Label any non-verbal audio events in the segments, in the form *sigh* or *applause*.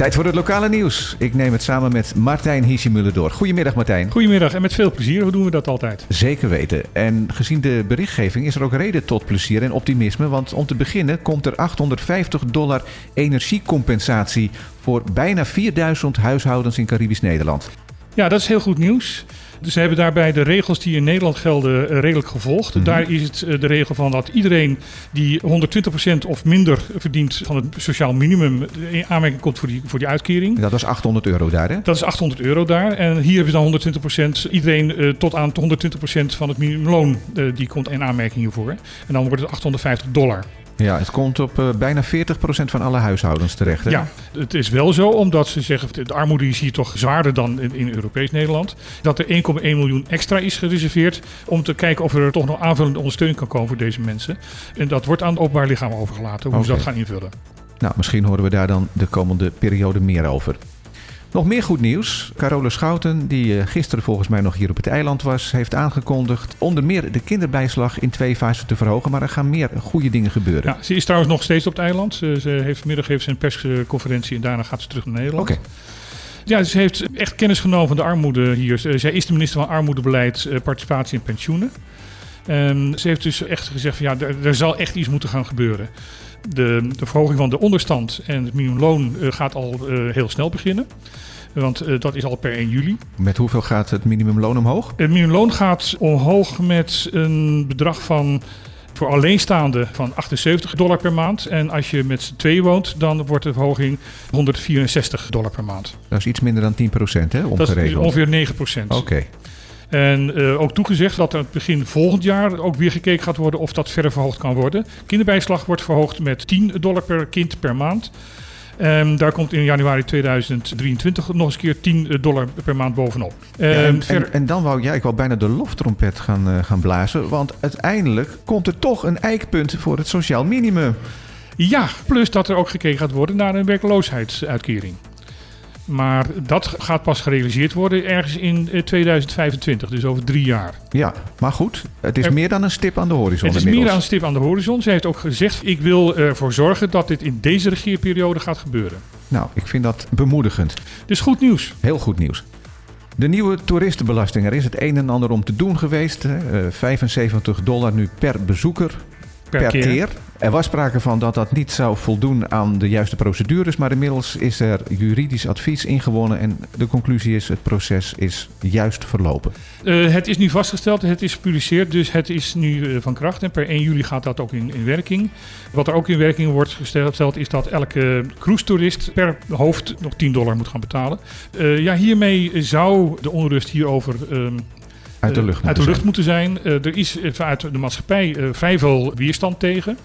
Tijd voor het lokale nieuws. Ik neem het samen met Martijn Hiesjemuller door. Goedemiddag Martijn. Goedemiddag en met veel plezier. Hoe doen we dat altijd? Zeker weten. En gezien de berichtgeving is er ook reden tot plezier en optimisme. Want om te beginnen komt er 850 dollar energiecompensatie voor bijna 4000 huishoudens in Caribisch Nederland. Ja, dat is heel goed nieuws. Dus ze hebben daarbij de regels die in Nederland gelden eh, redelijk gevolgd. Mhm. Daar is het eh, de regel van dat iedereen die 120% of minder verdient van het sociaal minimum eh, in aanmerking komt voor die, voor die uitkering. Dat was 800 euro daar, hè? Dat is 800 euro daar. En hier hebben ze dan 120%. Iedereen tot aan 120% van het minimumloon die komt in aanmerking hiervoor. En dan wordt het 850 dollar. Ja, het komt op eh, bijna 40% van alle huishoudens terecht, hè? Ja, het is wel zo, omdat ze zeggen, de armoede is hier toch zwaarder dan in, in Europees Nederland. Dat er 1,1 miljoen extra is gereserveerd om te kijken of er toch nog aanvullende ondersteuning kan komen voor deze mensen. En dat wordt aan het openbaar lichaam overgelaten, hoe ze dat gaan invullen. Nou, misschien horen we daar dan de komende periode meer over. Nog meer goed nieuws. Carole Schouten, die eh, gisteren volgens mij nog hier op het eiland was, heeft aangekondigd onder meer de kinderbijslag in twee fasen te verhogen. Maar er gaan meer goede dingen gebeuren. Ja, ze is trouwens nog steeds op het eiland. Ze, heeft vanmiddag heeft ze een persconferentie en daarna gaat ze terug naar Nederland. Oké. Ja, ze heeft echt kennis genomen van de armoede hier. Zij is de minister van Armoedebeleid, eh, Participatie en Pensioenen. En ze heeft dus echt gezegd van ja, er, er zal echt iets moeten gaan gebeuren. De, de verhoging van de onderstand en het minimumloon eh, gaat al eh, heel snel beginnen. Want eh, dat is al per 1 juli. Met hoeveel gaat het minimumloon omhoog? Het minimumloon gaat omhoog met een bedrag van voor alleenstaande van 78 dollar per maand. En als je met z'n twee woont, dan wordt de verhoging 164 dollar per maand. Dat is iets minder dan 10%, hè? Dat is Omgerekend. ongeveer 9 procent. Oké. En eh, ook toegezegd dat er begin volgend jaar ook weer gekeken gaat worden of dat verder verhoogd kan worden. Kinderbijslag wordt verhoogd met 10 dollar per kind per maand. En daar komt in januari 2023 nog eens een keer 10 dollar per maand bovenop. Ja, En en, ver- en, en dan wou ja, ik wou bijna de loftrompet gaan, eh, gaan blazen. Want uiteindelijk komt er toch een eikpunt voor het sociaal minimum. Ja, plus dat er ook gekeken gaat worden naar een werkloosheidsuitkering. Maar dat gaat pas gerealiseerd worden ergens in eh, 2025, dus over drie jaar. Ja, maar goed, het is Er- meer dan een stip aan de horizon Het is inmiddels. meer aan een stip aan de horizon. Ze heeft ook gezegd, ik wil ervoor zorgen dat dit in deze regeerperiode gaat gebeuren. Nou, ik vind dat bemoedigend. Dus goed nieuws. Heel goed nieuws. De nieuwe toeristenbelasting. Er is het een en ander om te doen geweest. hè. Eh, 75 dollar nu per bezoeker Per, per, keer. keer. Er was sprake van dat dat niet zou voldoen aan de juiste procedures. Maar inmiddels is er juridisch advies ingewonnen. En de conclusie is: het proces is juist verlopen. Eh, het is nu vastgesteld, het is gepubliceerd, dus het is nu eh, van kracht. En per 1 juli gaat dat ook in, in werking. Wat er ook in werking wordt gesteld, is dat elke cruise-toerist per hoofd nog 10 dollar moet gaan betalen. Eh, ja, hiermee zou de onrust hierover ehm, Uit de lucht. uit de moeten lucht moeten zijn. Eh, er is eh, vanuit de maatschappij eh, vrij veel weerstand tegen.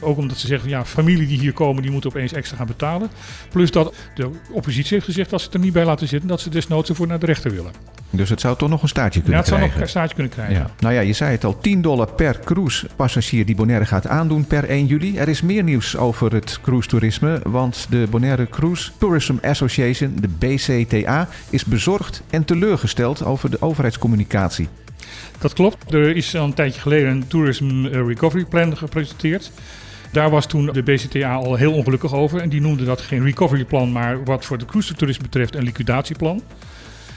Ook omdat ze zeggen, ja, familie die hier komen, die moeten opeens extra gaan betalen. Plus dat de oppositie heeft gezegd dat ze het er niet bij laten zitten. Dat ze desnoods ervoor naar de rechter willen. Dus het zou toch nog een staartje Ja, kunnen het zou nog krijgen. een staartje kunnen krijgen. Ja. Nou ja, je zei het al, 10 dollar per cruise-passagier die Bonaire gaat aandoen per 1 juli. Er is meer nieuws over het cruise-toerisme, want de Bonaire Cruise Tourism Association, de BCTA, is bezorgd en teleurgesteld over de overheidscommunicatie. Dat klopt. Er is al een tijdje geleden een Tourism Recovery Plan gepresenteerd. Daar was toen de BCTA al heel ongelukkig over. En die noemde dat geen recovery plan, maar wat voor de cruise toerisme betreft een liquidatieplan.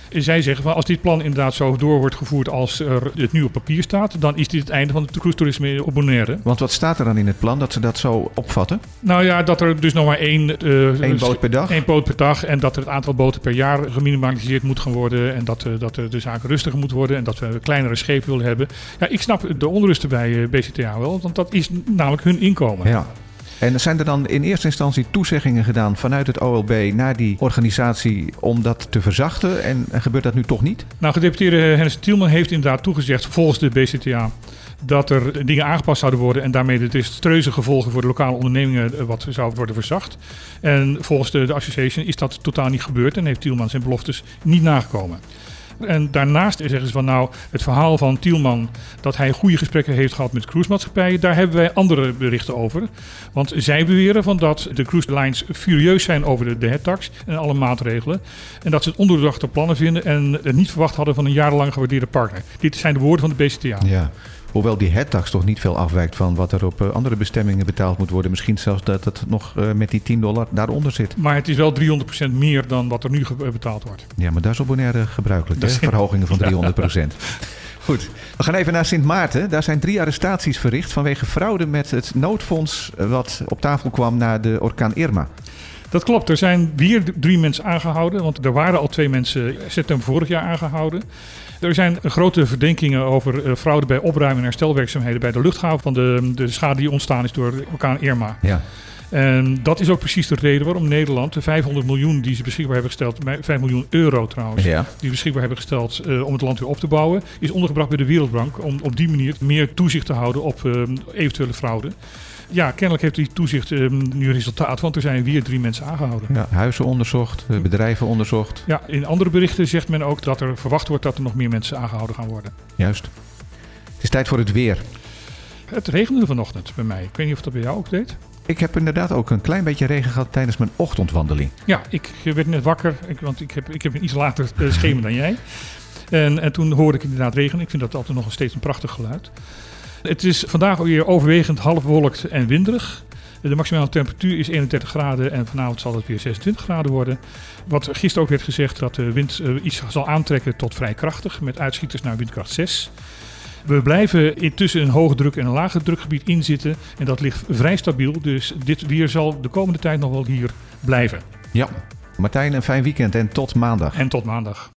Zij zeggen van als dit plan inderdaad zo door wordt gevoerd als er het nu op papier staat, dan is dit het einde van het cruise toerisme op Bonaire. Want wat staat er dan in het plan dat ze dat zo opvatten? Nou ja, dat er dus nog maar één, Eén boot per dag? één boot per dag en dat er het aantal boten per jaar geminimaliseerd moet gaan worden en dat, eh, dat eh, de zaken rustiger moet worden en dat we kleinere schepen willen hebben. Ja, ik snap de onrusten bij BCTA wel, want dat is namelijk hun inkomen. Ja. En zijn er dan in eerste instantie toezeggingen gedaan vanuit het OLB naar die organisatie om dat te verzachten? En, gebeurt dat nu toch niet? Nou, gedeputeerde Hennis Tielman heeft inderdaad toegezegd volgens de BCTA dat er dingen aangepast zouden worden en daarmee de desastreuze gevolgen voor de lokale ondernemingen eh, wat zou worden verzacht. En volgens de, de association is dat totaal niet gebeurd en heeft Tielman zijn beloftes niet nagekomen. En daarnaast zeggen ze van nou, het verhaal van Tielman dat hij goede gesprekken heeft gehad met cruisemaatschappijen, daar hebben wij andere berichten over. Want zij beweren van dat de cruise lines furieus zijn over de, de headtax en alle maatregelen. En dat ze het ondoordachte plannen vinden en het niet verwacht hadden van een jarenlang gewaardeerde partner. Dit zijn de woorden van de BCTA. Ja. Hoewel die headtax toch niet veel afwijkt van wat er op eh, andere bestemmingen betaald moet worden. Misschien zelfs dat het nog eh, met die 10 dollar daaronder zit. Maar het is wel 300% meer dan wat er nu ge- betaald wordt. Ja, maar dat is op Bonaire gebruikelijk. Dat is- *laughs* Verhogingen van 300% *laughs* Goed, we gaan even naar Sint Maarten. Daar zijn drie arrestaties verricht vanwege fraude met het noodfonds eh, wat op tafel kwam na de orkaan Irma. Dat klopt. Er zijn weer drie mensen aangehouden. Want er waren al twee mensen september vorig jaar aangehouden. Er zijn grote verdenkingen over eh, fraude bij opruimen en herstelwerkzaamheden bij de luchthaven van de, de schade die ontstaan is door orkaan Irma. Ja, En dat is ook precies de reden waarom Nederland de 500 miljoen die ze beschikbaar hebben gesteld, bij- 5 miljoen euro trouwens, ja. die beschikbaar hebben gesteld eh, om het land weer op te bouwen, is ondergebracht bij de Wereldbank om op die manier meer toezicht te houden op eh, eventuele fraude. Ja, kennelijk heeft die toezicht eh, nu resultaat, want er zijn weer drie mensen aangehouden. ja huizen onderzocht, eh, bedrijven onderzocht. Ja, in andere berichten zegt men ook dat er verwacht wordt dat er nog meer mensen aangehouden gaan worden. Juist. Het is tijd voor het weer. Het regende vanochtend bij mij. Ik weet niet of dat bij jou ook deed. Ik heb inderdaad ook een klein beetje regen gehad tijdens mijn ochtendwandeling. Ja, ik werd net wakker, want ik heb, ik heb een iets later eh, schema dan jij. En, en toen hoorde ik inderdaad regen. Ik vind dat altijd nog steeds een prachtig geluid. Het is vandaag weer overwegend half bewolkt en winderig. De maximale temperatuur is 31 graden en vanavond zal het weer 26 graden worden. Wat gisteren ook werd gezegd dat de wind eh, iets zal aantrekken tot vrij krachtig met uitschieters naar windkracht 6. We blijven intussen een hoge druk en een lage drukgebied inzitten en dat ligt vrij stabiel. Dus dit weer zal de komende tijd nog wel hier blijven. Ja. Martijn, een fijn weekend en tot maandag. En tot maandag.